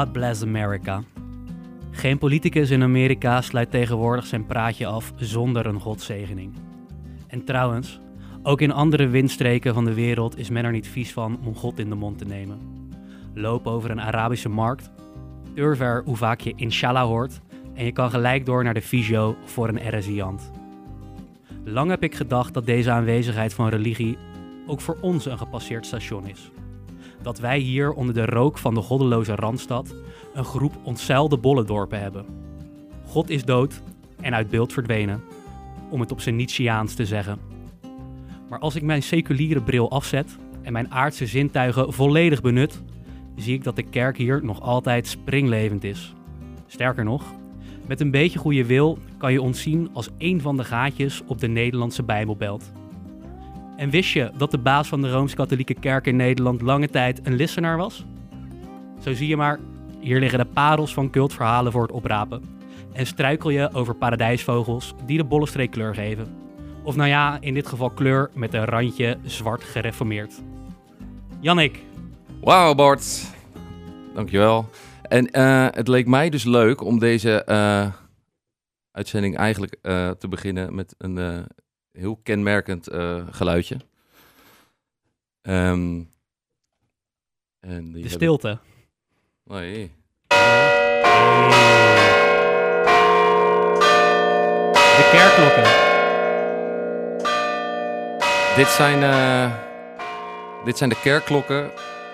God bless America. Geen politicus in Amerika sluit tegenwoordig zijn praatje af zonder een godzegening. En trouwens, ook in andere windstreken van de wereld is men er niet vies van om God in de mond te nemen. Loop over een Arabische markt, durf er hoe vaak je inshallah hoort en je kan gelijk door naar de fysio voor een RSI-ant. Lang heb ik gedacht dat deze aanwezigheid van religie ook voor ons een gepasseerd station is. Dat wij hier onder de rook van de goddeloze Randstad een groep ontzeilde bollendorpen hebben. God is dood en uit beeld verdwenen, om het op zijn Nietzscheaans te zeggen. Maar als ik mijn seculiere bril afzet en mijn aardse zintuigen volledig benut, zie ik dat de kerk hier nog altijd springlevend is. Sterker nog, met een beetje goede wil kan je ons zien als een van de gaatjes op de Nederlandse Bijbelbelt. En wist je dat de baas van de Rooms-Katholieke Kerk in Nederland lange tijd een listenaar was? Zo zie je maar, hier liggen de parels van cultverhalen voor het oprapen. En struikel je over paradijsvogels die de bollenstreek kleur geven. Of nou ja, in dit geval kleur met een randje zwart gereformeerd. Jannik, Wauw, Bart. Dankjewel. En eh, het leek mij dus leuk om deze eh, uitzending eigenlijk eh, te beginnen met een heel kenmerkend eh, geluidje. Ehm, en die de stilte. Nee. De kerkklokken. Dit zijn, eh, dit zijn de kerkklokken.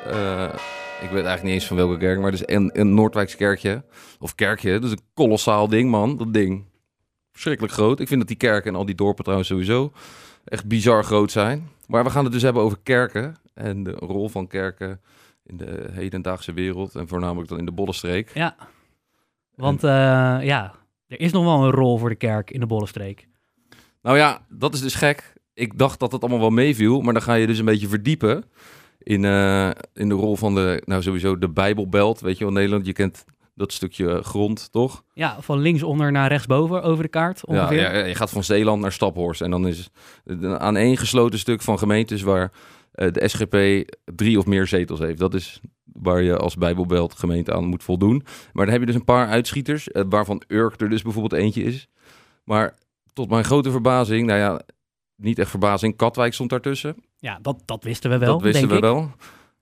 Eh, ik weet eigenlijk niet eens van welke kerk, maar het is een, een Noordwijks kerkje. Of kerkje, dat is een kolossaal ding, man. Dat ding. Verschrikkelijk groot. Ik vind dat die kerken en al die dorpen trouwens sowieso echt bizar groot zijn. Maar we gaan het dus hebben over kerken. En de rol van kerken in de hedendaagse wereld. En voornamelijk dan in de Bollenstreek. Ja. Want eh, ja, er is nog wel een rol voor de kerk in de Bollenstreek. Nou ja, dat is dus gek. Ik dacht dat het allemaal wel meeviel, maar dan ga je dus een beetje verdiepen in, eh, in de rol van de, nou sowieso de Bijbelbelt, weet je wel, Nederland. Je kent dat stukje grond, toch? Ja, van linksonder naar rechtsboven over de kaart ongeveer. ja, je gaat van Zeeland naar Staphorst en dan is het een aaneengesloten stuk van gemeentes waar eh, de SGP drie of meer zetels heeft. Dat is waar je als Bijbelbelt gemeente aan moet voldoen. Maar dan heb je dus een paar uitschieters, eh, waarvan Urk er dus bijvoorbeeld eentje is. Maar tot mijn grote verbazing, nou ja, niet echt verbazing, Katwijk stond daartussen. Ja, dat, dat wisten we wel, dat wisten denk we ik. wel.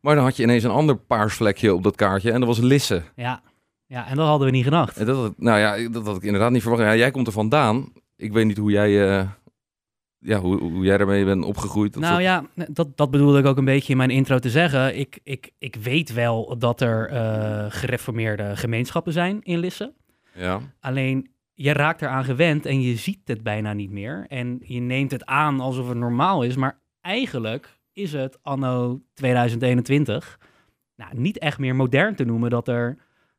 Maar dan had je ineens een ander paars vlekje op dat kaartje en dat was Lisse. Ja. Ja, en dat hadden we niet gedacht. En dat, nou ja, dat had ik inderdaad niet verwacht. Ja, jij komt er vandaan. Ik weet niet hoe jij, eh, ja, hoe, hoe jij daarmee bent opgegroeid. Nou soort- ja, dat, dat bedoelde ik ook een beetje in mijn intro te zeggen. Ik, ik, ik weet wel dat er eh, gereformeerde gemeenschappen zijn in Lisse. ja. Alleen je raakt eraan gewend en je ziet het bijna niet meer. En je neemt het aan alsof het normaal is. Maar eigenlijk is het anno 2021 nou, niet echt meer modern te noemen dat er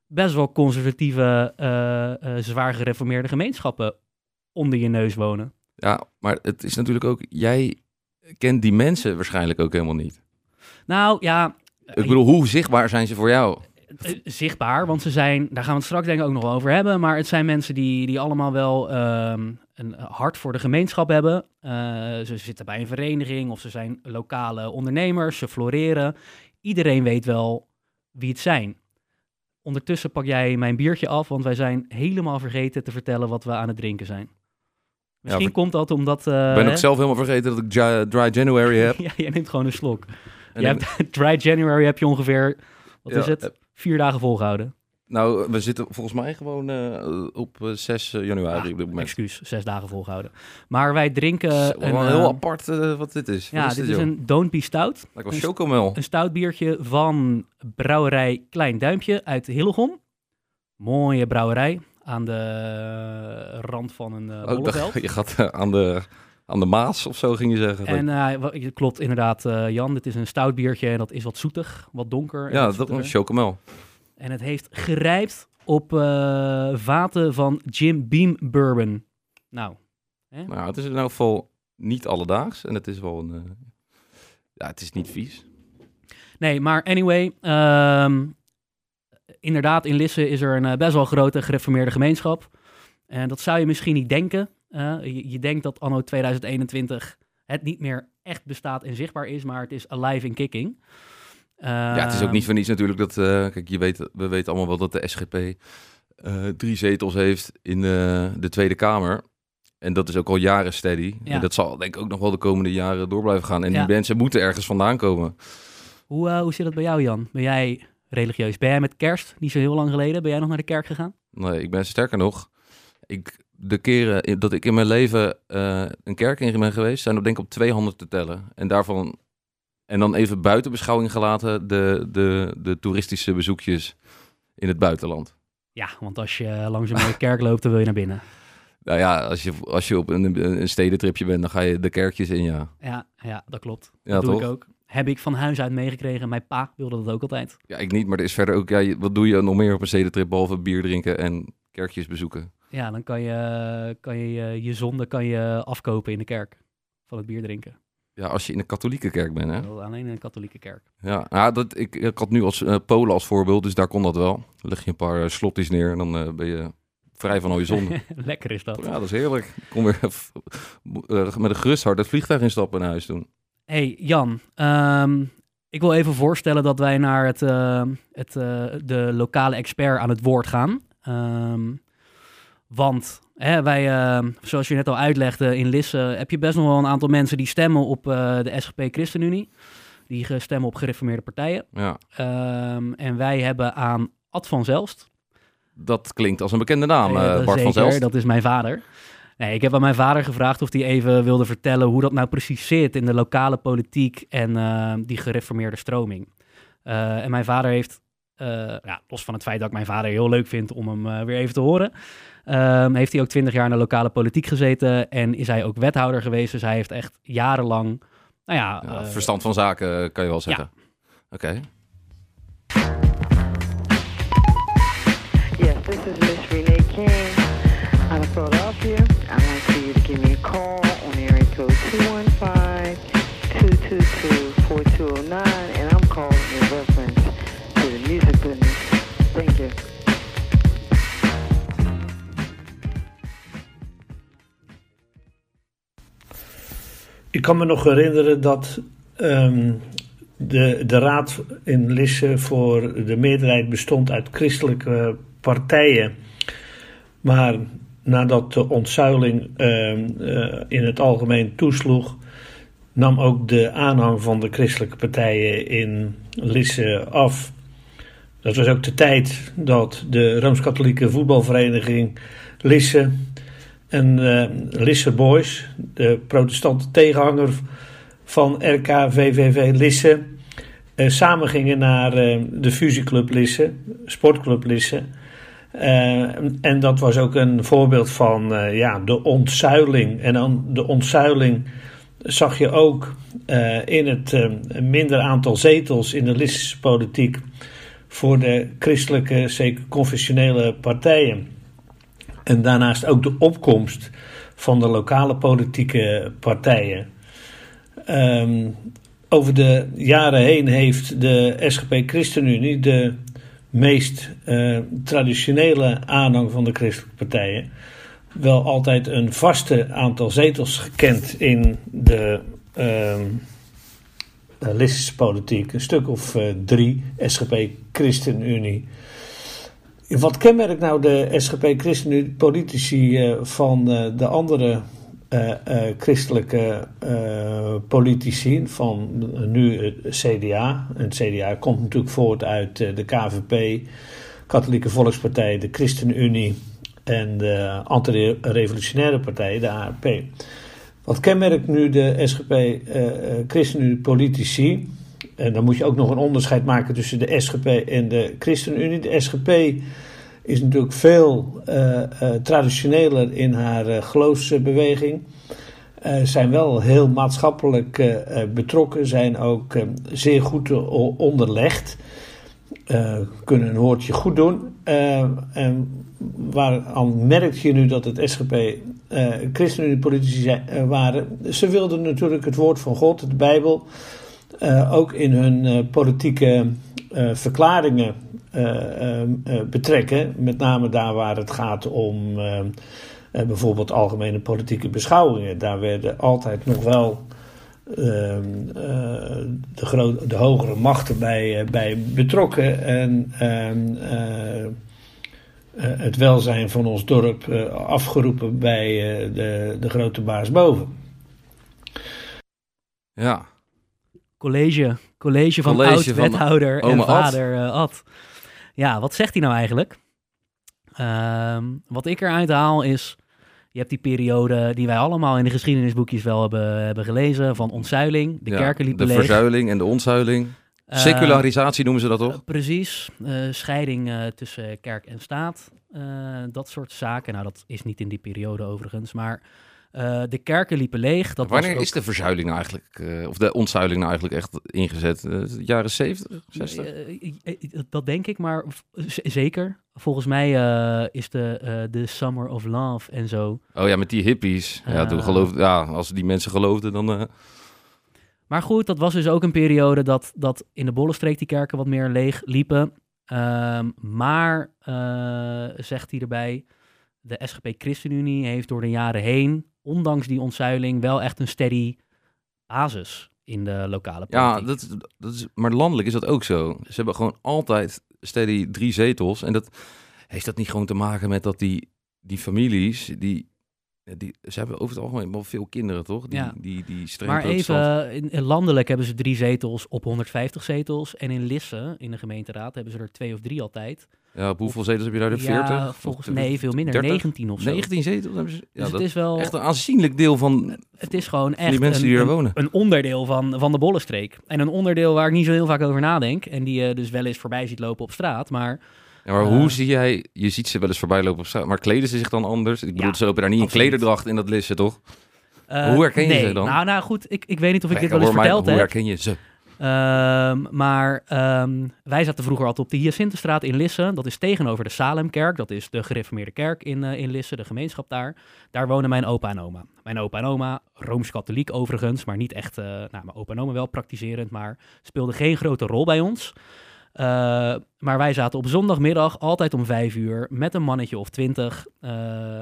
best wel conservatieve, eh, eh, zwaar gereformeerde gemeenschappen onder je neus wonen. ja, maar het is natuurlijk ook, jij kent die mensen waarschijnlijk ook helemaal niet. Nou ja, Ik bedoel, hoe zichtbaar zijn ze voor jou? eh, zichtbaar, want ze zijn, daar gaan we het straks denk ik ook nog wel over hebben, maar het zijn mensen die, die allemaal wel ehm, een hart voor de gemeenschap hebben. Eh, ze zitten bij een vereniging of ze zijn lokale ondernemers, ze floreren. Iedereen weet wel wie het zijn. Ondertussen pak jij mijn biertje af, want wij zijn helemaal vergeten te vertellen wat we aan het drinken zijn. Misschien komt dat omdat... eh, Ik ben ook zelf helemaal vergeten dat ik Dry January heb. ja, jij neemt gewoon een slok. En hebt Dry January heb je ongeveer, wat Ja, is het, eh, vier dagen volgehouden. Nou, we zitten volgens mij gewoon eh, op eh, 6 januari op dit moment. Excuus, zes dagen volgehouden. Maar wij drinken een, wel eh, heel apart eh, wat dit is. ja, is dit dit, is een Don't Be Stout. Lijkt wel chocomel. Een stout biertje van brouwerij Klein Duimpje uit Hillegom. Mooie brouwerij aan de rand van een uh, Oh, je gaat eh, aan de, aan de Maas of zo, ging je zeggen. En eh, het klopt inderdaad, eh, Jan. Dit is een stout biertje en dat is wat zoetig, wat donker. en ja, wat dat was zoetiger. chocomel. En het heeft gerijpt op eh, vaten van Jim Beam Bourbon. Nou, Nou, het is in elk geval niet alledaags. En het is wel een... eh, ja, het is niet vies. Nee, maar anyway. ehm, inderdaad, in Lisse is er een eh, best wel grote gereformeerde gemeenschap. En dat zou je misschien niet denken. Je, je denkt dat anno 2021 het niet meer echt bestaat en zichtbaar is, maar het is alive and kicking. Ja, het is ook niet voor niets natuurlijk dat... eh, kijk, je weet, we weten allemaal wel dat de SGP eh, drie zetels heeft in eh, de Tweede Kamer. En dat is ook al jaren steady. Ja. En dat zal denk ik ook nog wel de komende jaren door blijven gaan. En Ja. die mensen moeten ergens vandaan komen. Hoe, hoe zit dat bij jou, Jan? Ben jij religieus? Ben jij met kerst, niet zo heel lang geleden, ben jij nog naar de kerk gegaan? Nee, ik ben sterker nog. Ik, de keren dat ik in mijn leven een kerk in ben geweest, zijn er denk ik op twee handen te tellen. En daarvan. En dan even buiten beschouwing gelaten de, de, de toeristische bezoekjes in het buitenland. Ja, want als je langs een mooie kerk loopt, dan wil je naar binnen. Nou ja, als je, als je op een, een stedentripje bent, dan ga je de kerkjes in, ja. Ja, ja dat klopt. Ja, dat doe toch? ik ook. Heb ik van huis uit meegekregen. Mijn pa wilde dat ook altijd. Ja, ik niet, maar er is verder ook... Ja, wat doe je nog meer op een stedentrip, behalve bier drinken en kerkjes bezoeken? Ja, dan kan je kan je, je, je zonde kan je afkopen in de kerk. Van het bier drinken. Ja, als je in een katholieke kerk bent, hè? Wel Alleen in een katholieke kerk. Ja, ja dat, ik, ik had nu als eh, Polen als voorbeeld, dus daar kon dat wel. Dan leg je een paar uh, slotties neer en dan eh, ben je vrij van al je zonde. Lekker is dat. ja, dat is heerlijk. Ik kon weer met een gerust hart het vliegtuig instappen naar huis doen. Hey Jan, ehm, ik wil even voorstellen dat wij naar het, het, de lokale expert aan het woord gaan. Ehm, want hè, wij, eh, zoals je net al uitlegde, in Lisse heb je best nog wel een aantal mensen die stemmen op eh, de SGP ChristenUnie. Die stemmen op gereformeerde partijen. Ja, Ehm, en wij hebben aan Ad van Zelst. dat klinkt als een bekende naam, Eh, Bart van Zelst. Dat is mijn vader. Nee, ik heb aan mijn vader gevraagd of hij even wilde vertellen hoe dat nou precies zit in de lokale politiek en eh, die gereformeerde stroming. En mijn vader heeft, eh, ja, los van het feit dat ik mijn vader heel leuk vind om hem eh, weer even te horen, ehm, heeft hij ook twintig jaar in de lokale politiek gezeten en is hij ook wethouder geweest. Dus hij heeft echt jarenlang, nou ja, Ja, eh, verstand van zaken, kan je wel zeggen. Oké. Yes, this is Miss Renee King out of Philadelphia. I'd like for you to give me a call on area code 215-222-4209, and I'm calling in reference Ik kan me nog herinneren dat ehm, de, de raad in Lisse voor de meerderheid bestond uit christelijke partijen. Maar nadat de ontzuiling ehm, eh, in het algemeen toesloeg, nam ook de aanhang van de christelijke partijen in Lisse af. Dat was ook de tijd dat de Rooms-Katholieke voetbalvereniging Lisse en eh Lisse Boys, de protestante tegenhanger van RKVVV Lisse, eh, samen gingen naar eh, de fusieclub Lisse, sportclub Lisse. En dat was ook een voorbeeld van ja, de ontzuiling. En dan de ontzuiling zag je ook in het minder aantal zetels in de Lissische politiek voor de christelijke, zeker confessionele partijen. En daarnaast ook de opkomst van de lokale politieke partijen. Ehm, over de jaren heen heeft de SGP ChristenUnie de meest eh, traditionele aanhang van de christelijke partijen wel altijd een vaste aantal zetels gekend in de ehm uh, Lissische politiek. Een stuk of uh, drie, SGP ChristenUnie. Wat kenmerkt nou de SGP ChristenUnie politici uh, van uh, de andere christelijke politici, van nu het CDA? En het CDA komt natuurlijk voort uit de KVP, Katholieke Volkspartij, de ChristenUnie en de anti-revolutionaire partij, de ARP. Wat kenmerkt nu de SGP uh, ChristenUnie politici? En dan moet je ook nog een onderscheid maken tussen de SGP en de ChristenUnie. De SGP is natuurlijk veel uh, uh, traditioneler in haar uh, geloofsbeweging. zijn wel heel maatschappelijk betrokken, zijn ook zeer goed onderlegd. Kunnen een woordje goed doen. en waaraan merk je nu dat het SGP uh, ChristenUnie-politici uh, waren. Ze wilden natuurlijk het woord van God, de Bijbel, uh, ook in hun politieke verklaringen betrekken. Met name daar waar het gaat om bijvoorbeeld algemene politieke beschouwingen. Daar werden altijd nog wel eh, de, gro- de hogere machten bij, eh, bij betrokken. En ehm, eh, eh, het welzijn van ons dorp eh, afgeroepen bij eh, de, de grote baas boven. Ja. College, college van oud-wethouder en Ad. vader eh, Ad. Ja, wat zegt hij nou eigenlijk? Ehm, wat ik eruit haal is... Je hebt die periode die wij allemaal in de geschiedenisboekjes wel hebben, hebben gelezen... van ontzuiling, de ja. kerken liepen De leeg. verzuiling en de ontzuiling. Eh, Secularisatie noemen ze dat toch? eh, precies, Eh, scheiding tussen kerk en staat. Dat soort zaken. Nou, dat is niet in die periode overigens, maar... eh, de kerken liepen leeg. Dat Wanneer was ook- is de verzuiling nou eigenlijk, eh, of de ontzuiling nou eigenlijk echt ingezet? Eh, jaren 70, 60? Eh, eh, eh, dat denk ik, maar zeker. Volgens mij is de, de Summer of Love en zo. Oh ja, met die hippies. Ja, toen geloofde, ja, als die mensen geloofden, dan... Maar goed, dat was dus ook een periode dat, dat in de Bollenstreek die kerken wat meer leeg liepen. Ehm, maar, zegt hij erbij, de SGP ChristenUnie heeft door de jaren heen, ondanks die ontzuiling, wel echt een steady basis in de lokale ja, politiek. dat, dat is, maar landelijk is dat ook zo. Ze hebben gewoon altijd steady drie zetels. En dat heeft dat niet gewoon te maken met dat die, die families, die, die, ze hebben over het algemeen wel veel kinderen, toch? Die, Ja. die, die Maar even, in, in landelijk hebben ze drie zetels op 150 zetels. En in Lisse, in de gemeenteraad, hebben ze er twee of drie altijd. Ja, op hoeveel zetels heb je daar? De 40? Ja, Of volgens de- nee, veel minder. 30? 19 of zo. 19 zetels hebben ze. Ja, dus dat het is wel, echt een aanzienlijk deel van het is gewoon die echt mensen een, die een- wonen. een onderdeel van, van de Bollenstreek. En een onderdeel waar ik niet zo heel vaak over nadenk. En die je dus wel eens voorbij ziet lopen op straat. Maar Ja, maar Eh. hoe zie jij, je ziet ze wel eens voorbij lopen op straat, maar kleden ze zich dan anders? Ik bedoel, ze lopen daar niet in absoluut. klederdracht in dat lissen, toch? eh, Hoe herken je nee. ze dan? Nou, nou goed, ik, ik weet niet of ik dit wel eens verteld Hoe heb. herken je ze? Ehm, maar ehm, wij zaten vroeger altijd op de Hyacinthestraat in Lisse. Dat is tegenover de Salemkerk. Dat is de gereformeerde kerk in, eh, in Lisse, de gemeenschap daar. Daar wonen mijn opa en oma. Mijn opa en oma, Rooms-Katholiek overigens, maar niet echt... eh, nou, mijn opa en oma wel praktiserend, maar speelde geen grote rol bij ons. Eh, maar wij zaten op zondagmiddag altijd om vijf uur met een mannetje of twintig eh,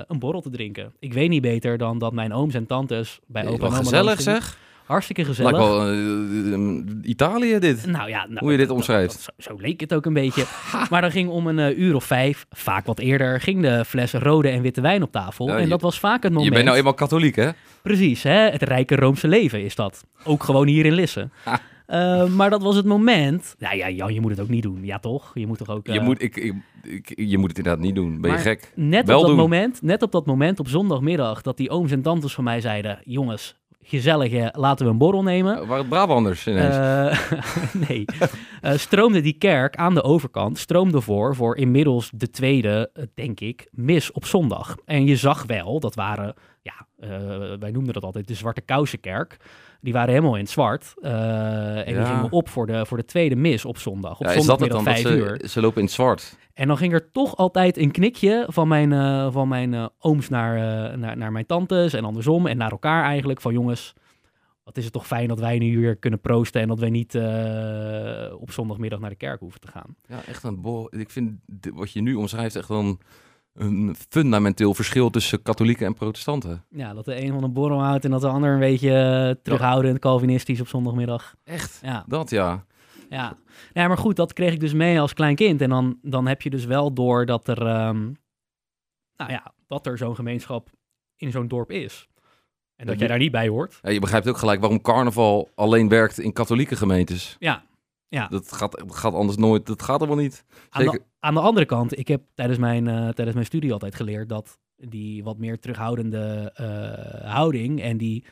een borrel te drinken. Ik weet niet beter dan dat mijn ooms en tantes bij opa en oma... gezellig zeg. Hartstikke gezellig. Lijkt wel eh, Italië dit. Nou ja, nou, Hoe je dit omschrijft. dat- zo, zo leek het ook een beetje. maar dan ging om een eh, uur of vijf, vaak wat eerder, ging de fles rode en witte wijn op tafel. Ja, en je- dat was vaak het moment. Je bent nou eenmaal katholiek, hè? Precies, hè? het rijke Roomse leven is dat. Ook gewoon hier in Lisse. Ha. Eh, maar dat was het moment. Nou ja, Jan, je moet het ook niet doen. Ja, toch? Je moet toch ook. Je, moet, ik, ik, ik- je moet het inderdaad niet doen. Ben je gek? net wel op dat doen. moment, net op dat moment op zondagmiddag, dat die ooms en tantes van mij zeiden: jongens, gezellig, hè, laten we een borrel nemen. Oh, Waar het Brabanders ineens. Eh, nee. Eh, stroomde die kerk aan de overkant, stroomde voor voor inmiddels de tweede, eh, denk ik, mis op zondag. En je zag wel, dat waren, ja, wij noemden dat altijd de Zwarte Kousenkerk. Die waren helemaal in het zwart. eh, en die gingen op voor de, voor de tweede mis op zondag. Op ja, is dat het zondagmiddag vijf ze, uur. ze lopen in het zwart. En dan ging er toch altijd een knikje van mijn, eh, van mijn eh, ooms naar, naar, naar mijn tantes en andersom. En naar elkaar eigenlijk. Van jongens, wat is het toch fijn dat wij nu weer kunnen proosten. En dat wij niet op zondagmiddag naar de kerk hoeven te gaan. Ja, echt een bo Ik vind wat je nu omschrijft echt wel een, een fundamenteel verschil tussen katholieken en protestanten. Ja, dat de een van een borrel houdt en dat de ander een beetje eh, terughoudend, Calvinistisch op zondagmiddag. Echt? Ja, Dat ja. ja. ja, maar goed, dat kreeg ik dus mee als klein kind. En dan, dan heb je dus wel door dat er, ehm, nou ja, dat er zo'n gemeenschap in zo'n dorp is. En dat jij je- daar niet bij hoort. Ja, je begrijpt ook gelijk waarom carnaval alleen werkt in katholieke gemeentes. Ja, ja. Dat gaat, dat gaat anders nooit. Dat gaat helemaal niet. Aan de, Zeker. aan de andere kant, ik heb tijdens mijn, eh, tijdens mijn studie altijd geleerd dat die wat meer terughoudende eh, houding en die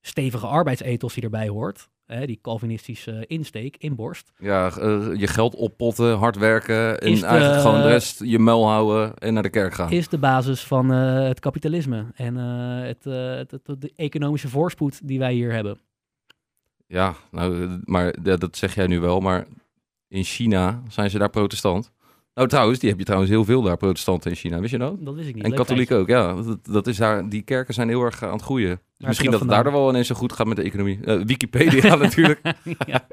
stevige arbeidsethos die erbij hoort, hè, die Calvinistische insteek, inborst, Ja, eh, je geld oppotten, hard werken en de- eigenlijk gewoon de rest je muil houden en naar de kerk gaan. is de basis van het kapitalisme en het, het, het- de economische voorspoed die wij hier hebben. Ja, nou, eh, maar dat zeg jij nu wel, maar in China zijn ze daar protestant. Nou, trouwens, die heb je trouwens heel veel daar, protestanten in China, wist je dat? Dat wist ik niet. En Leuk katholieken ook, ja. Dat, dat is daar, die kerken zijn heel erg aan het groeien. Dus misschien dat het daardoor wel ineens zo goed gaat met de economie. Eh, Wikipedia natuurlijk. ja.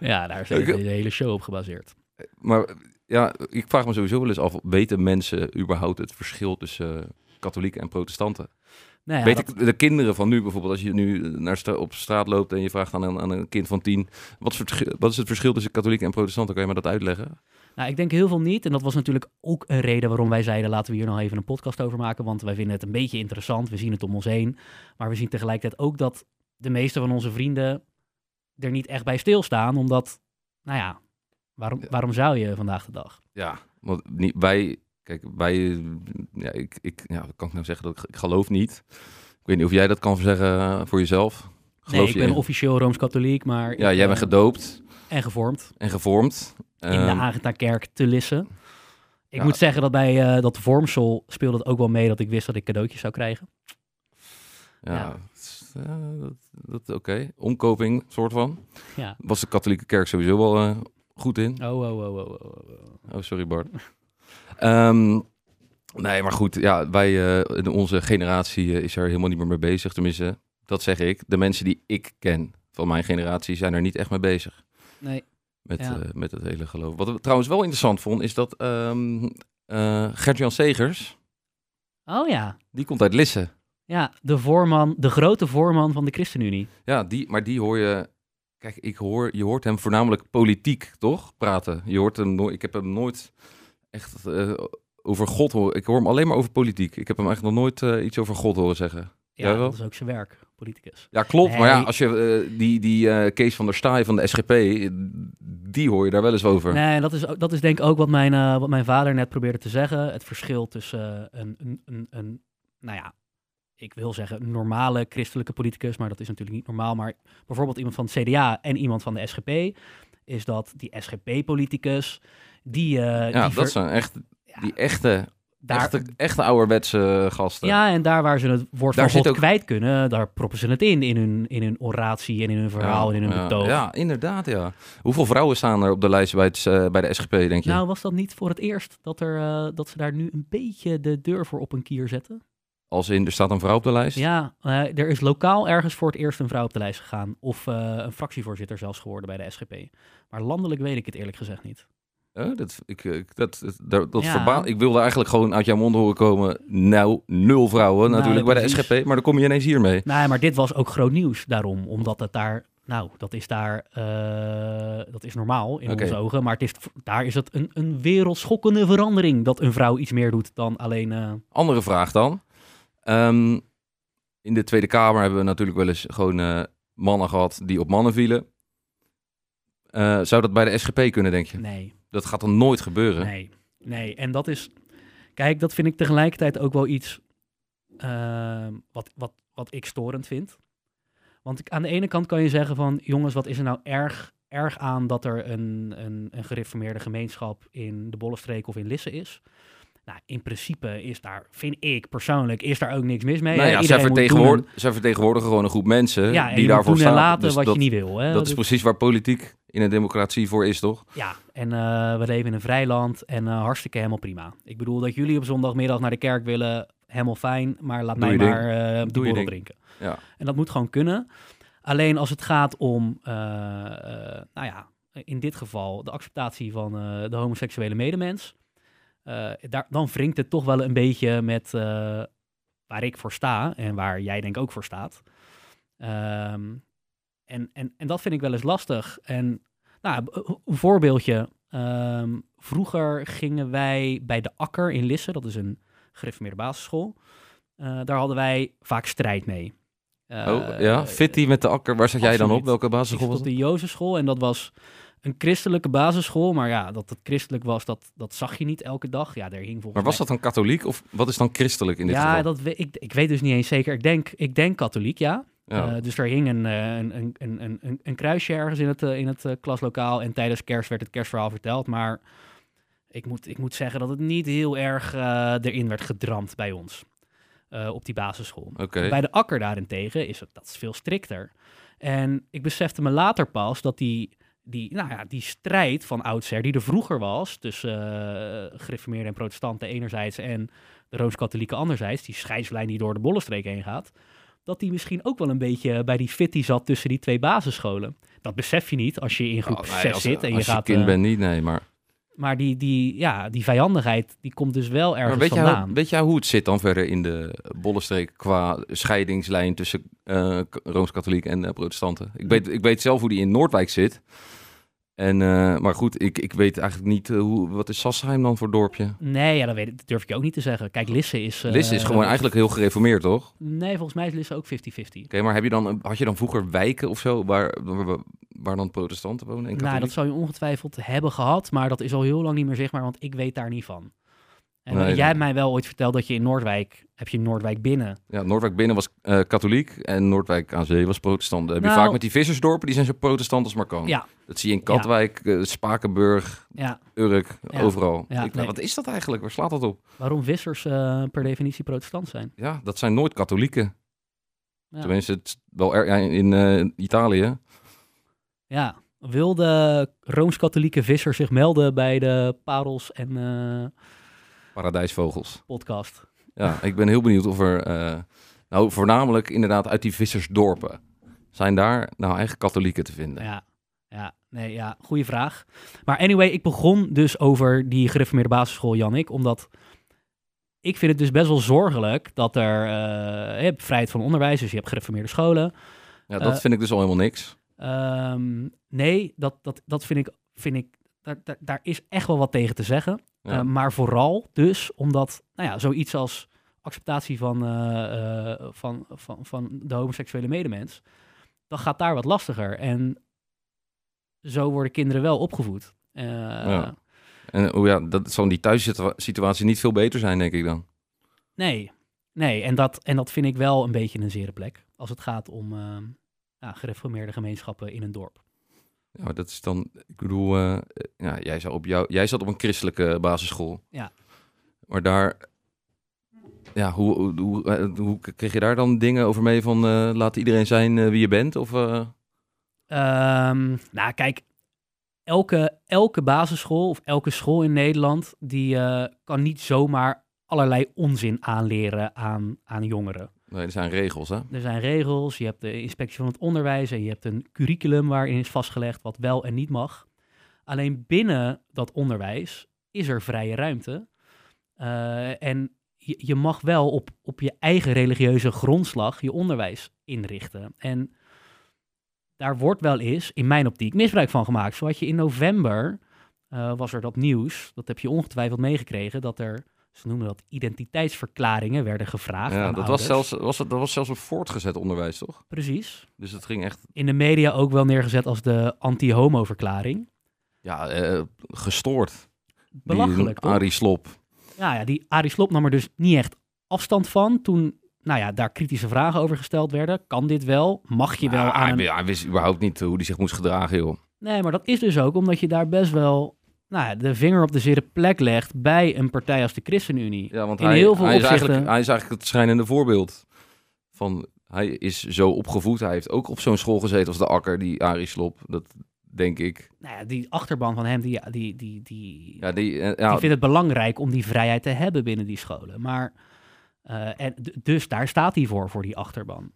ja, daar is de hele show op gebaseerd. Maar ja, ik vraag me sowieso wel eens af, weten mensen überhaupt het verschil tussen eh, katholieken en protestanten? Nou ja, Weet dat- ik, de kinderen van nu bijvoorbeeld, als je nu naar stra- op straat loopt en je vraagt aan een, aan een kind van tien, wat is, het verschil- wat is het verschil tussen katholiek en protestanten? Kan je me dat uitleggen? Nou, ik denk heel veel niet. En dat was natuurlijk ook een reden waarom wij zeiden: laten we hier nog even een podcast over maken. Want wij vinden het een beetje interessant. We zien het om ons heen. Maar we zien tegelijkertijd ook dat de meeste van onze vrienden er niet echt bij stilstaan. Omdat, nou ja, waarom, waarom zou je vandaag de dag? Ja, want niet, wij, kijk, wij, ja, ik, ik, ja, kan ik nou zeggen? Dat ik, ik geloof niet. Ik weet niet of jij dat kan zeggen eh, voor jezelf. Nee, ik je ben in- officieel rooms-katholiek, maar. Ja, jij bent eh, gedoopt En gevormd. en gevormd. In de Ehm, Agatha-kerk te Lissen. Ik Ja. moet zeggen dat bij eh, dat vormsel speelde het ook wel mee dat ik wist dat ik cadeautjes zou krijgen. ja, ja. dat, dat oké. Omkoping, soort van. Ja. Was de katholieke kerk sowieso wel goed in. Oh, oh, oh, oh, oh, oh. Oh, sorry Bart. Ehm, nee, maar goed, ja, wij, eh, in onze generatie eh, is er helemaal niet meer mee bezig. Tenminste, dat zeg ik. De mensen die ik ken van mijn generatie zijn er niet echt mee bezig. Nee. Met, Ja. eh, met het hele geloof. Wat ik trouwens wel interessant vond, is dat eh, Gert-Jan Segers, Oh ja. die komt uit Lisse. Ja, de voorman, de grote voorman van de ChristenUnie. Ja, die, maar die hoor je... Kijk, ik hoor, je hoort hem voornamelijk politiek, toch? Praten. Je hoort hem nooit... Ik heb hem nooit echt eh, over God horen... Ik hoor hem alleen maar over politiek. Ik heb hem eigenlijk nog nooit eh, iets over God horen zeggen. Ja, dat is ook zijn werk, politicus. Ja, klopt. Maar ja, als je eh, die, die Kees van der Staaij van de SGP... Die hoor je daar wel eens over. Nee, dat is, ook- dat is denk ik ook wat mijn, wat mijn vader net probeerde te zeggen. Het verschil tussen een, een, een, een, nou ja, ik wil zeggen een normale christelijke politicus, maar dat is natuurlijk niet normaal. Maar bijvoorbeeld iemand van het CDA en iemand van de SGP, is dat die SGP-politicus, die... eh, ja, die dat zijn echt ja, die echte, daar, echte, echte ouderwetse gasten. Ja, en daar waar ze het woord Daar van God ook- kwijt kunnen, daar proppen ze het in, in hun, in hun oratie en in hun verhaal en in hun ja, betoog. Ja, inderdaad, ja. Hoeveel vrouwen staan er op de lijst bij, het, eh, bij de SGP, denk je? Nou, was dat niet voor het eerst dat, er, eh, dat ze daar nu een beetje de deur voor op een kier zetten? Als in, er staat een vrouw op de lijst? Ja, eh, er is lokaal ergens voor het eerst een vrouw op de lijst gegaan. Of eh, een fractievoorzitter zelfs geworden bij de SGP. Maar landelijk weet ik het eerlijk gezegd niet. Dat, ik, ik, dat, dat, dat, dat Ja. verba- ik wilde eigenlijk gewoon uit jouw mond horen komen. Nou, nul vrouwen Nou, natuurlijk bij de. SGP. Maar dan kom je ineens hiermee. Nee, maar dit was ook groot nieuws daarom. Omdat het daar, nou, dat is daar, eh, dat is normaal in onze ogen. Maar het is, daar is het een, een wereldschokkende verandering dat een vrouw iets meer doet dan alleen... eh, Andere vraag dan. Ehm, in de Tweede Kamer hebben we natuurlijk wel eens gewoon eh, mannen gehad die op mannen vielen. Eh, zou dat bij de SGP kunnen, denk je? nee. Dat gaat dan nooit gebeuren. Nee, nee. En dat is, kijk, dat vind ik tegelijkertijd ook wel iets ehm, wat, wat, wat ik storend vind. Want ik, aan de ene kant kan je zeggen van, jongens, wat is er nou erg, erg aan dat er een, een, een gereformeerde gemeenschap in de Bollenstreek of in Lisse is? Nou, in principe is daar, vind ik persoonlijk, is daar ook niks mis mee. Nou ja, zij, moet vertegenwoordigen, doen zij vertegenwoordigen gewoon een groep mensen en- ja, die daarvoor staan. laten Dus wat dat, je niet wil. Hè? dat is precies waar politiek in een democratie voor is, toch? Ja, en eh, we leven in een vrij land en eh, hartstikke helemaal prima. Ik bedoel dat jullie op zondagmiddag naar de kerk willen, helemaal fijn, maar laat Doe mij maar eh Doe de borrel drinken. Ja. En dat moet gewoon kunnen. Alleen als het gaat om, eh, eh, nou ja, in dit geval de acceptatie van eh, de homoseksuele medemens, eh, daar, dan wringt het toch wel een beetje met eh, waar ik voor sta en waar jij denk ik ook voor staat. Ehm, en, en, en dat vind ik wel eens lastig. En nou, b- een voorbeeldje. Ehm, vroeger gingen wij bij de Akker in Lisse, dat is een gereformeerde basisschool. eh, daar hadden wij vaak strijd mee. oh, Eh, ja. Fitty met de akker. Waar zat jij dan op? Welke ik basisschool zat was op de Jozefschool en dat was een christelijke basisschool. Maar ja, dat het christelijk was, dat, dat zag je niet elke dag. Ja, daar hing volgens Maar was mij- dat dan katholiek of wat is dan christelijk in dit ja, geval? dat we, ik, ik weet dus niet eens zeker. Ik denk, ik denk katholiek, ja. Ja. Eh, dus er hing een, eh, een, een, een, een- een, kruisje ergens in het, eh, in het klaslokaal. En tijdens kerst werd het kerstverhaal verteld. Maar ik moet, ik moet zeggen dat het niet heel erg erin werd gedramd bij ons. op die basisschool. Bij de akker daarentegen is het dat is veel strikter. En ik besefte me later pas dat die, die, nou ja, die strijd van oudsher, die er vroeger was tussen eh gereformeerden en protestanten enerzijds en de Rooms-Katholieken anderzijds, die scheidslijn die door de Bollenstreek heen gaat, dat die misschien ook wel een beetje bij die fitty zat tussen die twee basisscholen. Dat besef je niet als je in groep Oh, nee, 6 als, zit en als je gaat... kind eh, bent niet, nee, maar... maar die, die, ja, die vijandigheid, die komt dus wel ergens Maar weet, jij, vandaan. weet jij hoe het zit dan verder in de Bollenstreek qua scheidingslijn tussen eh, k- Rooms-Katholiek en eh, protestanten? Ik weet, ik weet zelf hoe die in Noordwijk zit. En, eh, maar goed, ik, ik weet eigenlijk niet eh, hoe, wat is Sassheim dan voor dorpje? Nee, ja, dat, weet ik, dat durf ik je ook niet te zeggen. Kijk, Lisse is... eh, Lisse is gewoon eigenlijk heel gereformeerd, toch? Oké, Nee, volgens mij is Lisse ook 50-50. maar heb je dan, had je dan vroeger wijken of zo waar, waar, waar dan protestanten wonen en Nou, dat zou je ongetwijfeld hebben gehad, maar dat is al heel lang niet meer zichtbaar, want ik weet daar niet van. En Nee, jij nee. hebt mij wel ooit verteld dat je in Noordwijk, heb je Noordwijk binnen. Ja, Noordwijk binnen was eh, katholiek en Noordwijk aan zee was protestant. Heb je Nou- vaak met die vissersdorpen, die zijn zo protestant als maar kan. Ja. Dat zie je in Katwijk, eh, Spakenburg, Ja, Urk, Ja. overal. Ja, ik, nee. Wat is dat eigenlijk? Waar slaat dat op? waarom vissers eh, per definitie protestant zijn. Ja, dat zijn nooit katholieken. Tenminste, het wel er, in Italië. Ja, wil de Rooms-Katholieke visser zich melden bij de Parels en Paradijsvogels. podcast? Ja, ik ben heel benieuwd of er... eh, nou, voornamelijk inderdaad uit die vissersdorpen. Zijn daar nou eigen katholieken te vinden? Ja, ja, nee, ja, goede vraag. Maar anyway, ik begon dus over die gereformeerde basisschool, Jannik, omdat ik vind het dus best wel zorgelijk dat er, eh, je hebt vrijheid van onderwijs, dus je hebt gereformeerde scholen. Ja, dat Eh, vind ik dus al helemaal niks. Ehm, nee, dat, dat, dat vind ik, vind ik daar, daar, daar is echt wel wat tegen te zeggen. Ja. Eh, maar vooral dus omdat, nou ja, zoiets als acceptatie van, eh, eh, van, van, van de homoseksuele medemens, dan gaat daar wat lastiger. En zo worden kinderen wel opgevoed. Ja. En oh ja, dat zal in die thuissituatie niet veel beter zijn, denk ik dan. Nee, nee. En dat, en dat vind ik wel een beetje een zere plek als het gaat om ja, gereformeerde gemeenschappen in een dorp. Ja, dat is dan, ik bedoel, eh, ja, jij, zou op jou, jij zat op een christelijke basisschool. Ja. Maar daar, ja, hoe, hoe, hoe, eh, hoe kreeg je daar dan dingen over mee van eh, laat iedereen zijn eh, wie je bent? Of, eh, Ehm, nou, kijk, elke, elke basisschool of elke school in Nederland, die eh, kan niet zomaar allerlei onzin aanleren aan, aan jongeren. Nee, er zijn regels, hè? Er zijn regels, je hebt de inspectie van het onderwijs en je hebt een curriculum waarin is vastgelegd wat wel en niet mag. Alleen binnen dat onderwijs is er vrije ruimte. Eh, en je, mag wel op, op je eigen religieuze grondslag je onderwijs inrichten. En daar wordt wel eens, in mijn optiek, misbruik van gemaakt. Zo had je in november, eh, was er dat nieuws, dat heb je ongetwijfeld meegekregen, dat er, ze noemen dat identiteitsverklaringen, werden gevraagd Ja, aan dat was, zelfs, was, dat was zelfs een voortgezet onderwijs, toch? Precies. Dus het ging echt, In de media ook wel neergezet als de anti-homo-verklaring. ja, eh, gestoord. Belachelijk, Die? Arie Slop. Nou ja, die Arie Slob nam er dus niet echt afstand van toen nou ja, daar kritische vragen over gesteld werden. Kan dit wel? Mag je wel Ja, aan hij, een... hij wist überhaupt niet hoe hij zich moest gedragen, joh. Nee, maar dat is dus ook omdat je daar best wel nou ja, de vinger op de zere plek legt bij een partij als de ChristenUnie. Ja, want In hij, heel veel hij, is opzichten- eigenlijk, hij is eigenlijk het schrijnende voorbeeld. Van, hij is zo opgevoed. Hij heeft ook op zo'n school gezeten als de Akker, die Arie Slop. Dat denk ik. Nou ja, die achterban van hem, die, die, die, die, Ja, die, eh, ja, die vindt het belangrijk om die vrijheid te hebben binnen die scholen. Maar, eh, en dus daar staat hij voor, voor die achterban.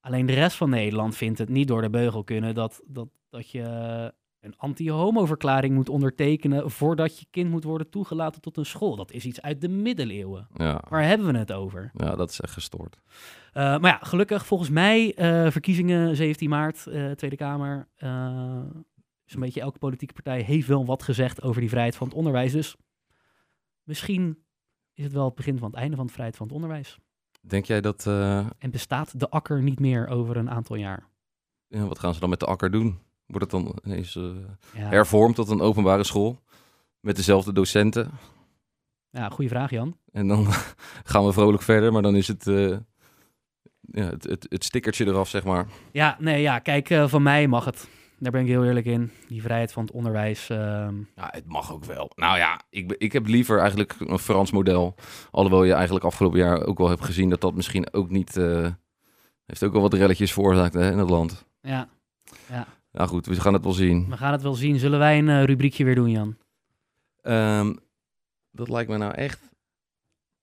Alleen de rest van Nederland vindt het niet door de beugel kunnen dat, dat, dat je een anti-homo-verklaring moet ondertekenen voordat je kind moet worden toegelaten tot een school. Dat is iets uit de middeleeuwen. ja, Waar hebben we het over? ja, dat is echt gestoord. Eh, maar ja, gelukkig volgens mij eh, verkiezingen 17 maart, eh, Tweede Kamer. eh Zo'n beetje elke politieke partij heeft wel wat gezegd over die vrijheid van het onderwijs. Dus misschien is het wel het begin van het einde van de vrijheid van het onderwijs. Denk jij dat... En bestaat de akker niet meer over een aantal jaar. ja, wat gaan ze dan met de Akker doen? Wordt het dan ineens Ja, hervormd tot een openbare school? Met dezelfde docenten? ja goede vraag Jan. En dan gaan we vrolijk verder, maar dan is het... eh, ja, het, het, het stickertje eraf, zeg maar. Ja, nee, ja, kijk, eh, van mij mag het. Daar ben ik heel eerlijk in. Die vrijheid van het onderwijs. ehm, Ja, het mag ook wel. Nou ja, ik, ik heb liever eigenlijk een Frans model. Alhoewel je eigenlijk afgelopen jaar ook wel hebt gezien dat dat misschien ook niet... heeft ook wel wat relletjes veroorzaakt hè, in het land. ja, Nou goed, we gaan het wel zien. we gaan het wel zien. Zullen wij een eh, rubriekje weer doen, Jan? Ehm, dat lijkt me nou echt,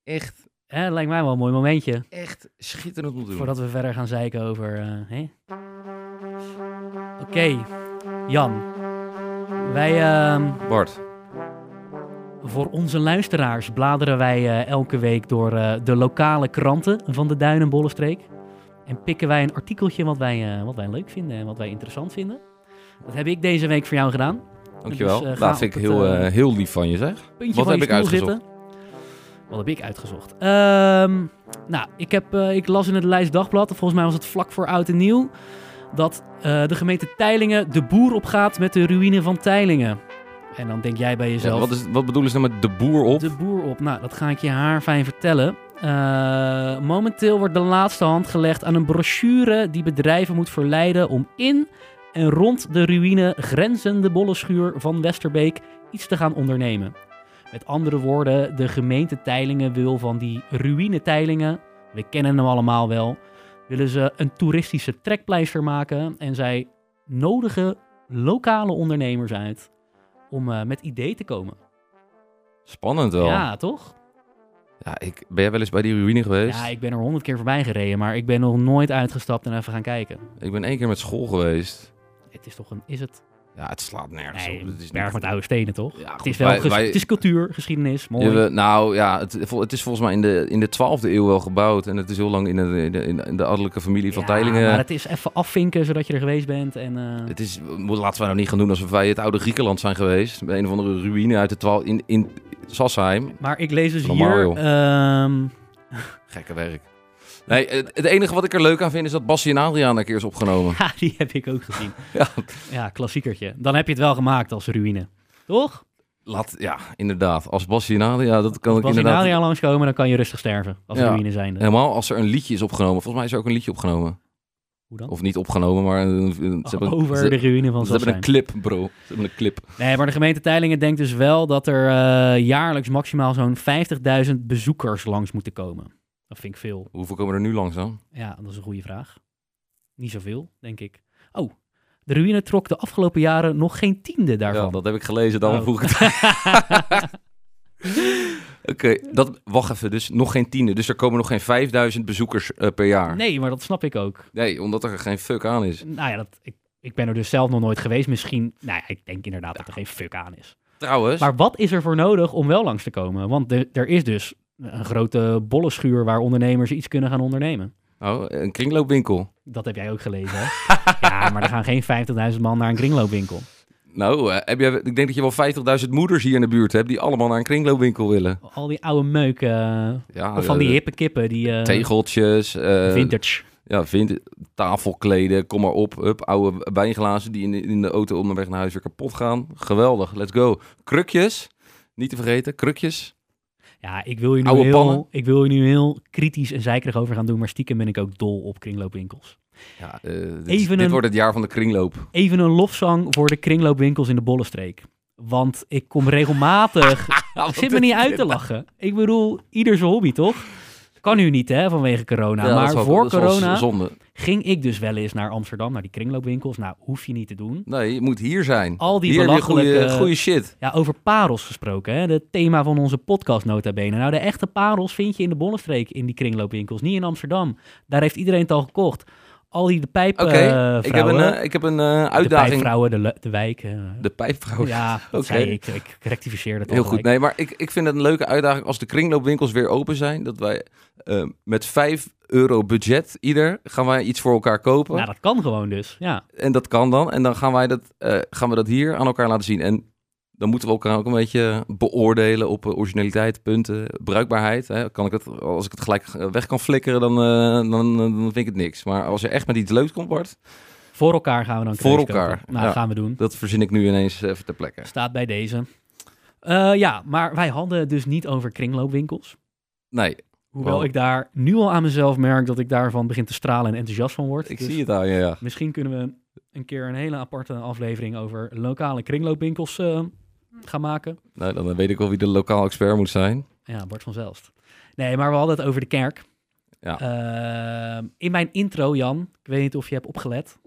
echt, Hè, lijkt mij wel een mooi momentje. echt schitterend om te doen. Voordat we verder gaan zeiken over. eh? Oké, Jan. Wij, ehm, Bart, Voor onze luisteraars bladeren wij eh, elke week door de lokale kranten van de Duin- en Bollenstreek. En pikken wij een artikeltje wat wij, eh, wat wij leuk vinden en wat wij interessant vinden. Dat heb ik deze week voor jou gedaan. Dankjewel. Dus, eh, dat op vind ik heel, eh, heel lief van je, zeg. Puntje Wat van heb je ik uitgezocht? zitten. Wat heb ik uitgezocht? Ehm, nou, ik, heb, ik las in het Leijs Dagblad, volgens mij was het vlak voor Oud en Nieuw, dat de gemeente Teilingen de boer opgaat met de ruïne van Teilingen. En dan denk jij bij Ja, jezelf... wat, is, wat bedoelen ze nou met de boer op? De boer op. Nou, dat ga ik je haarfijn vertellen. Eh, momenteel wordt de laatste hand gelegd aan een brochure die bedrijven moet verleiden om in en rond de ruïne grenzende bollenschuur van Westerbeek iets te gaan ondernemen. Met andere woorden, de gemeente Teilingen wil van die ruïne Teilingen, we kennen hem allemaal wel, willen ze een toeristische trekpleister maken en zij nodigen lokale ondernemers uit om eh, met idee te komen. Spannend wel. Ja, toch? Ja, ik, ben jij wel eens bij die ruïne geweest? Ja, ik ben er honderd keer voorbij gereden, maar ik ben nog nooit uitgestapt en even gaan kijken. Ik ben één keer met school geweest. Het is toch een, is het? Ja, het slaat nergens Nee, op. Het is berg niet- met oude stenen, toch? Ja, het is wel, wij- het is cultuur, geschiedenis, mooi. Ja, we- nou ja, het, het is volgens mij in de, in de 12e eeuw wel gebouwd. En het is heel lang in de, in de, in de- adellijke familie van Ja, Teilingen. maar het is even afvinken zodat je er geweest bent en... eh, Het is, laten we nou niet gaan doen alsof wij het oude Griekenland zijn geweest. Bij een of andere ruïne uit de 12 in, in Sassheim. Maar ik lees dus Normaal, hier... ehm, Gekke werk. Nee, het, enige wat ik er leuk aan vind is dat Bassie en Adriaan een keer is opgenomen. ja, die heb ik ook gezien. Ja. Ja, klassiekertje. Dan heb je het wel gemaakt als ruïne. Toch? Laat, ja, inderdaad. Als Bassie en Adriaan, dat kan Als ik inderdaad... Langskomen, dan kan je rustig sterven. Als Ja. ruïne zijnde. Helemaal als er een liedje is opgenomen. Volgens mij is er ook een liedje opgenomen. Hoe dan? Of niet opgenomen, maar een- ze hebben, Over ze, de ruïne van ze hebben een clip, bro. Ze hebben een clip. Nee, maar de gemeente Teilingen denkt dus wel dat er eh, jaarlijks maximaal zo'n 50.000 bezoekers langs moeten komen. Dat vind ik veel. Hoeveel komen er nu langs dan? Ja, dat is een goede vraag. Niet zoveel, denk ik. Oh, de ruïne trok de afgelopen jaren nog geen tiende daarvan. Ja, dat heb ik gelezen, dan Oh. vroeg ik het. Oké, dat wacht even. Dus nog geen tiende. Dus er komen nog geen 5000 bezoekers eh, per jaar. Nee, maar dat snap ik ook. Nee, omdat er geen fuck aan is. Nou ja, dat, ik, ik ben er dus zelf nog nooit geweest. Misschien, nou ja, ik denk inderdaad dat er geen fuck aan is. Trouwens, Maar wat is er voor nodig om wel langs te komen? Want de- er is dus een grote bollenschuur waar ondernemers iets kunnen gaan ondernemen. oh, een kringloopwinkel. Dat heb jij ook gelezen, hè? ja, maar er gaan geen 50.000 man naar een kringloopwinkel. Nou, eh, heb je, ik denk dat je wel 50.000 moeders hier in de buurt hebt die allemaal naar een kringloopwinkel willen. Al die oude meuk, eh, Ja, van die eh, hippe kippen, die tegeltjes, vintage. ja, vind, tafelkleden, kom maar op. Hup, oude wijnglazen die in de, in de auto op de weg naar huis weer kapot gaan. Geweldig, let's go. Krukjes, niet te vergeten, krukjes. Ja, ik wil, je nu Oude heel, pannen. ik wil je nu heel kritisch en zeikerig over gaan doen, maar stiekem ben ik ook dol op kringloopwinkels. Ja, eh, dit, Even dit een- wordt het jaar van de kringloop. Even een lofzang voor de kringloopwinkels in de Bollenstreek. Want ik kom regelmatig... Wat Zit me niet uit te lachen. Ik bedoel, ieder zijn hobby, toch? Kan nu niet, hè, vanwege corona. Ja, maar wel- voor corona zonde. ging ik dus wel eens naar Amsterdam, naar die kringloopwinkels. Nou, hoef je niet te doen. Nee, je moet hier zijn. Al die hier belachelijke- goede, goede shit. Ja, over parels gesproken, hè? Het thema van onze podcast nota bene. Nou, de echte parels vind je in de Bollenstreek in die kringloopwinkels, niet in Amsterdam. Daar heeft iedereen het al gekocht. Al die de Oké, pijpvrouwen. ik heb een, eh, ik heb een eh, de uitdaging. pijpvrouwen, de, de wijk. eh. De pijpvrouw. ja, Oké. ik. Ik rectificeer dat Heel goed. Nee, maar ik, ik vind het een leuke uitdaging als de kringloopwinkels weer open zijn. Dat wij eh, met 5 euro budget ieder gaan wij iets voor elkaar kopen. Nou, dat kan gewoon dus, ja. En dat kan dan. En dan gaan, wij dat, eh, gaan we dat hier aan elkaar laten zien. En dan moeten we elkaar ook een beetje beoordelen op eh, originaliteit, punten, bruikbaarheid. Hè. Kan ik het, als ik het gelijk eh, weg kan flikkeren, dan, eh, dan, dan vind ik het niks. Maar als er echt met iets leuks komt, Bart, Voor elkaar gaan we dan Voor kopen. elkaar, Nou, ja. gaan we doen. dat verzin ik nu ineens even ter plekke. Staat bij deze. Ja, maar wij hadden het dus niet over kringloopwinkels. Nee, Hoewel Wow. ik daar nu al aan mezelf merk dat ik daarvan begin te stralen en enthousiast van word. ik Dus zie het aan je, ja. Misschien kunnen we een keer een hele aparte aflevering over lokale kringloopwinkels gaan maken. Nou, dan weet ik wel wie de lokaal expert moet zijn. Ja, Bart van Zelst. Nee, maar we hadden het over de kerk. Ja. Eh, in mijn intro, Jan, ik weet niet of je hebt opgelet,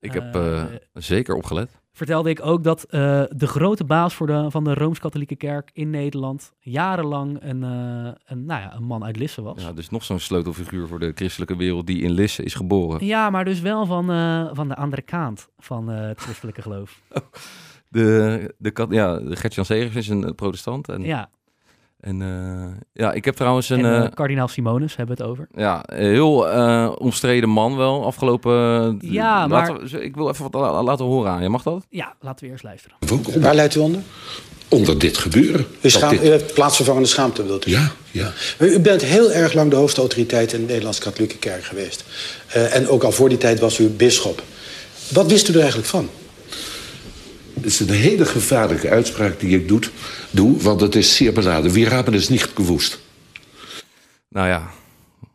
Ik heb Eh, eh, zeker opgelet. vertelde ik ook dat de grote baas voor de, van de Rooms-Katholieke Kerk in Nederland jarenlang een, een, nou ja, een man uit Lisse was. Ja, dus nog zo'n sleutelfiguur voor de christelijke wereld die in Lisse is geboren. Ja, maar dus wel van, van de andere kant van het christelijke geloof. De, de, ja, de Gert-Jan Segers is een protestant. En, Ja, en eh, ja, ik heb trouwens een... en eh, eh, kardinaal Simonus hebben we het over. ja, een heel eh, omstreden man wel, afgelopen... Ja, laten maar- we- ik wil even wat la- laten horen aan je. Mag dat? Ja, laten we eerst luisteren. Waar leidt u onder? onder dit gebeuren. U, Dat schaam, dit- u heeft plaatsvervangende schaamte, wilt u Ja, ja. U bent heel erg lang de hoogste autoriteit in de Nederlandse katholieke kerk geweest. Eh, en ook al voor die tijd was u bisschop. Wat wist u er eigenlijk van? Het is een hele gevaarlijke uitspraak die ik doe, doe want het is zeer beladen. Wir haben es nicht gewusst. Nou ja,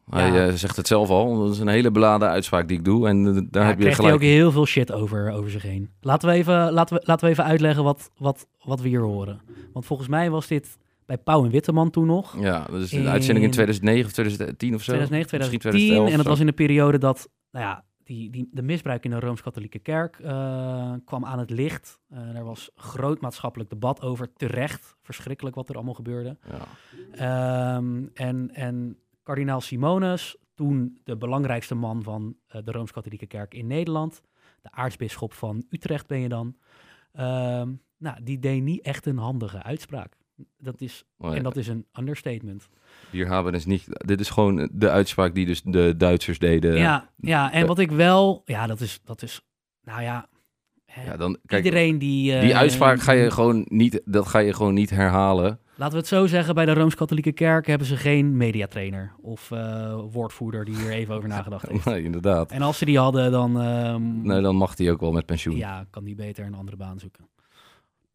hij Ja. eh, zegt het zelf al. Dat is een hele beladen uitspraak die ik doe. En daar heb je gelijk. ook heel veel shit over, over zich heen. Laten we even, laten we, laten we even uitleggen wat, wat, wat we hier horen. Want volgens mij was dit bij Pauw en Witteman toen nog. Ja, dat is een In uitzending in 2009 of 2010 of zo. 2009, Misschien 2010. en dat was in de periode dat nou ja, die, die, de misbruik in de Rooms-Katholieke Kerk eh, kwam aan het licht. Eh er was groot maatschappelijk debat over. Terecht, verschrikkelijk wat er allemaal gebeurde. Ja. Ehm, en, en kardinaal Simonus, toen de belangrijkste man van eh, de Rooms-Katholieke Kerk in Nederland, de aartsbisschop van Utrecht ben je dan, ehm, nou, die deed niet echt een handige uitspraak. Dat is, Oh ja. En dat is een understatement. Hier hebben we dus niet. Dit is gewoon de uitspraak die dus de Duitsers deden. ja, ja, en wat ik wel, ja, dat is, dat is nou ja, hè, Ja, dan, kijk, iedereen die... eh, die uitspraak ga je gewoon niet, dat ga je gewoon niet herhalen. Laten we het zo zeggen, bij de Rooms-Katholieke Kerk hebben ze geen mediatrainer of eh, woordvoerder die hier even over nagedacht heeft. Nee, inderdaad. En als ze die hadden, dan, ehm, Nee, dan mag die ook wel met pensioen. ja, kan die beter een andere baan zoeken.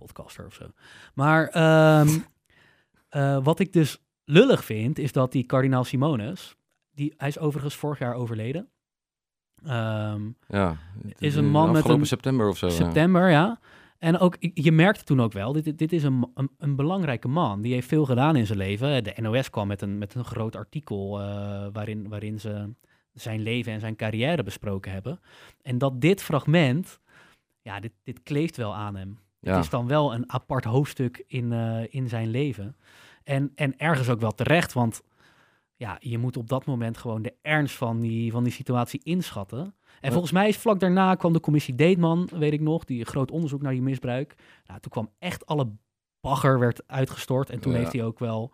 Podcaster of zo. Maar ehm, eh, wat ik dus lullig vind, is dat die kardinaal Simonus, die, hij is overigens vorig jaar overleden. Ehm, Ja. Is een man met een- september of zo. ja. September, ja. En ook, je merkte toen ook wel, dit, dit is een, een, een belangrijke man. Die heeft veel gedaan in zijn leven. De NOS kwam met een, met een groot artikel eh, waarin, waarin ze zijn leven en zijn carrière besproken hebben. En dat dit fragment, ja, dit, dit kleeft wel aan hem. Ja. Het is dan wel een apart hoofdstuk in, eh, in zijn leven. En, en ergens ook wel terecht, want ja, je moet op dat moment gewoon de ernst van die, van die situatie inschatten. En Ja. volgens mij is vlak daarna kwam de commissie Deetman, weet ik nog, die een groot onderzoek naar die misbruik. Nou, toen kwam echt alle bagger werd uitgestort. En toen Ja. heeft hij ook wel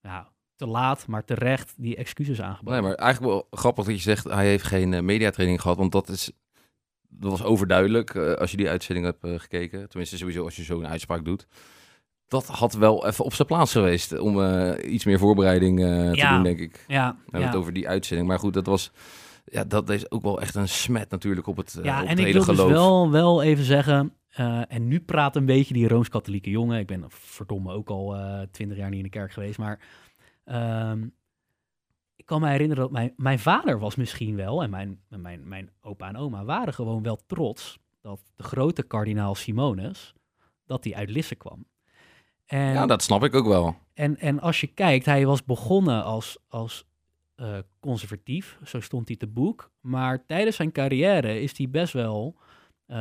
ja, te laat, maar terecht die excuses aangeboden. Nee, maar eigenlijk wel grappig dat je zegt, hij heeft geen eh, mediatraining gehad, want dat is, dat was overduidelijk eh, als je die uitzending hebt eh, gekeken. Tenminste, sowieso als je zo'n uitspraak doet. Dat had wel even op zijn plaats geweest om eh, iets meer voorbereiding te Ja. doen, denk ik. We Ja, hebben ja. het over die uitzending. Maar goed, dat was, ja, dat is ook wel echt een smet natuurlijk op het, Ja, op en het ik hele wil dus geloof. wel, wel even zeggen, en nu praat een beetje die Rooms-Katholieke jongen. Ik ben verdomme ook al twintig jaar niet in de kerk geweest, maar ehm, ik kan me herinneren dat mijn, mijn vader was misschien wel, en mijn, mijn, mijn opa en oma waren gewoon wel trots dat de grote kardinaal Simonus, dat die uit Lisse kwam. En, Ja, dat snap ik ook wel. en, en als je kijkt, hij was begonnen als, als eh, conservatief, zo stond hij te boek. Maar tijdens zijn carrière is hij best wel, eh,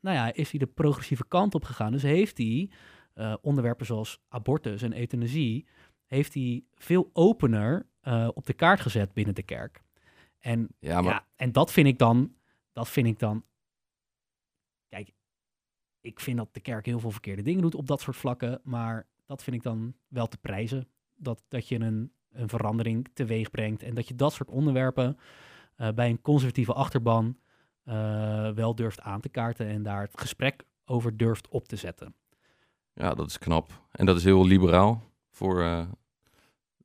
nou ja, is hij de progressieve kant op gegaan. Dus heeft hij eh, onderwerpen zoals abortus en euthanasie, heeft hij veel opener eh, op de kaart gezet binnen de kerk. En, Ja, maar ja, en dat vind ik dan, dat vind ik dan, kijk, ik vind dat de kerk heel veel verkeerde dingen doet op dat soort vlakken, maar dat vind ik dan wel te prijzen. Dat, dat je een, een verandering teweeg brengt en dat je dat soort onderwerpen eh, bij een conservatieve achterban eh, wel durft aan te kaarten en daar het gesprek over durft op te zetten. ja, dat is knap. En dat is heel liberaal voor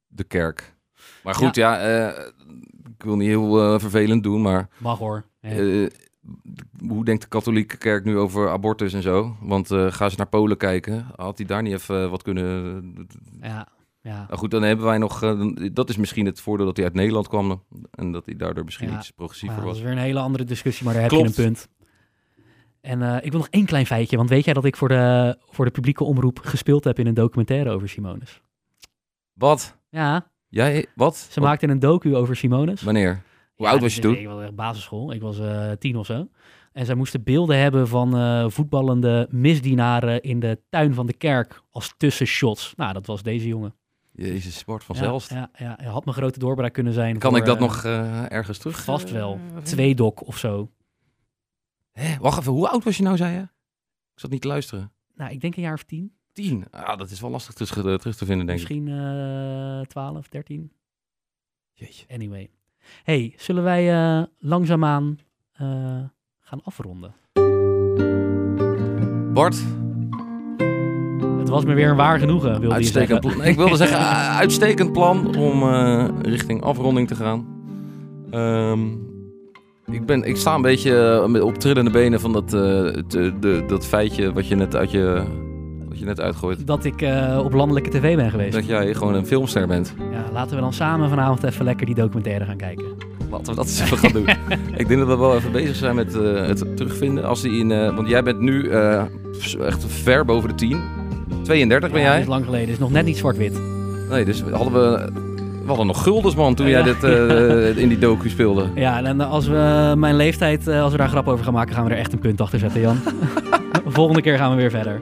de kerk. Maar goed, ja, eh, ik wil niet heel eh, vervelend doen, maar Mag hoor. Eh, hoe denkt de katholieke kerk nu over abortus en zo? Want gaan ze naar Polen kijken? Had hij daar niet even wat kunnen... ja, ja. Nou goed, dan hebben wij nog... dat is misschien het voordeel dat hij uit Nederland kwam. En dat hij daardoor misschien Ja. iets progressiever Nou, dat was. is weer een hele andere discussie, maar daar heb je een punt. En ik wil nog één klein feitje, want weet jij dat ik voor de, voor de publieke omroep gespeeld heb in een documentaire over Simonus? Wat? Ja, Jij? Wat? ze Wat? maakten een docu over Simonus. Wanneer? Hoe Ja, oud was je dit is- toen? Ik was echt basisschool. Ik was eh, tien of zo. En zij moesten beelden hebben van eh, voetballende misdienaren in de tuin van de kerk als tussenshots. Nou, dat was deze jongen. Jezus, sport van ja. Ja, had mijn grote doorbraak kunnen zijn. Kan voor, ik dat eh, nog ergens terug? Vast wel. vinden? Twee dok of zo. Wacht even, hoe oud was je nou, zei je? Ik zat niet te luisteren. Nou, ik denk een jaar of tien. Tien. Ah, dat is wel lastig terug, eh, terug te vinden, denk ik. Misschien eh 12, 13. Jeetje. Anyway. hey, zullen wij eh, langzaamaan eh, gaan afronden? Bart, Het was me weer een waar genoegen, wilde je uitstekend zeggen. Ik wilde zeggen, uitstekend plan om eh, richting afronding te gaan. Ehm, ik, ben, ik sta een beetje eh, met- op trillende benen van dat, eh, eh, de, dat feitje wat je net, uit je, wat je net uitgooit. Dat ik eh, op landelijke tv ben geweest. Dat jij gewoon een filmster bent. Ja, laten we dan samen vanavond even lekker die documentaire gaan kijken. Laten we dat eens even gaan doen. ik denk dat we wel even bezig zijn met eh, het terugvinden. Als die in, eh, want jij bent nu echt ver boven de 10. 32 ben jij? Dat is lang geleden. Het is nog net niet zwart-wit. Nee, dus hadden we, we hadden nog guldens man toen Ja. jij dit in die docu speelde. Ja, en als we mijn leeftijd, als we daar grap over gaan maken, gaan we er echt een punt achter zetten, Jan. Volgende keer gaan we weer verder.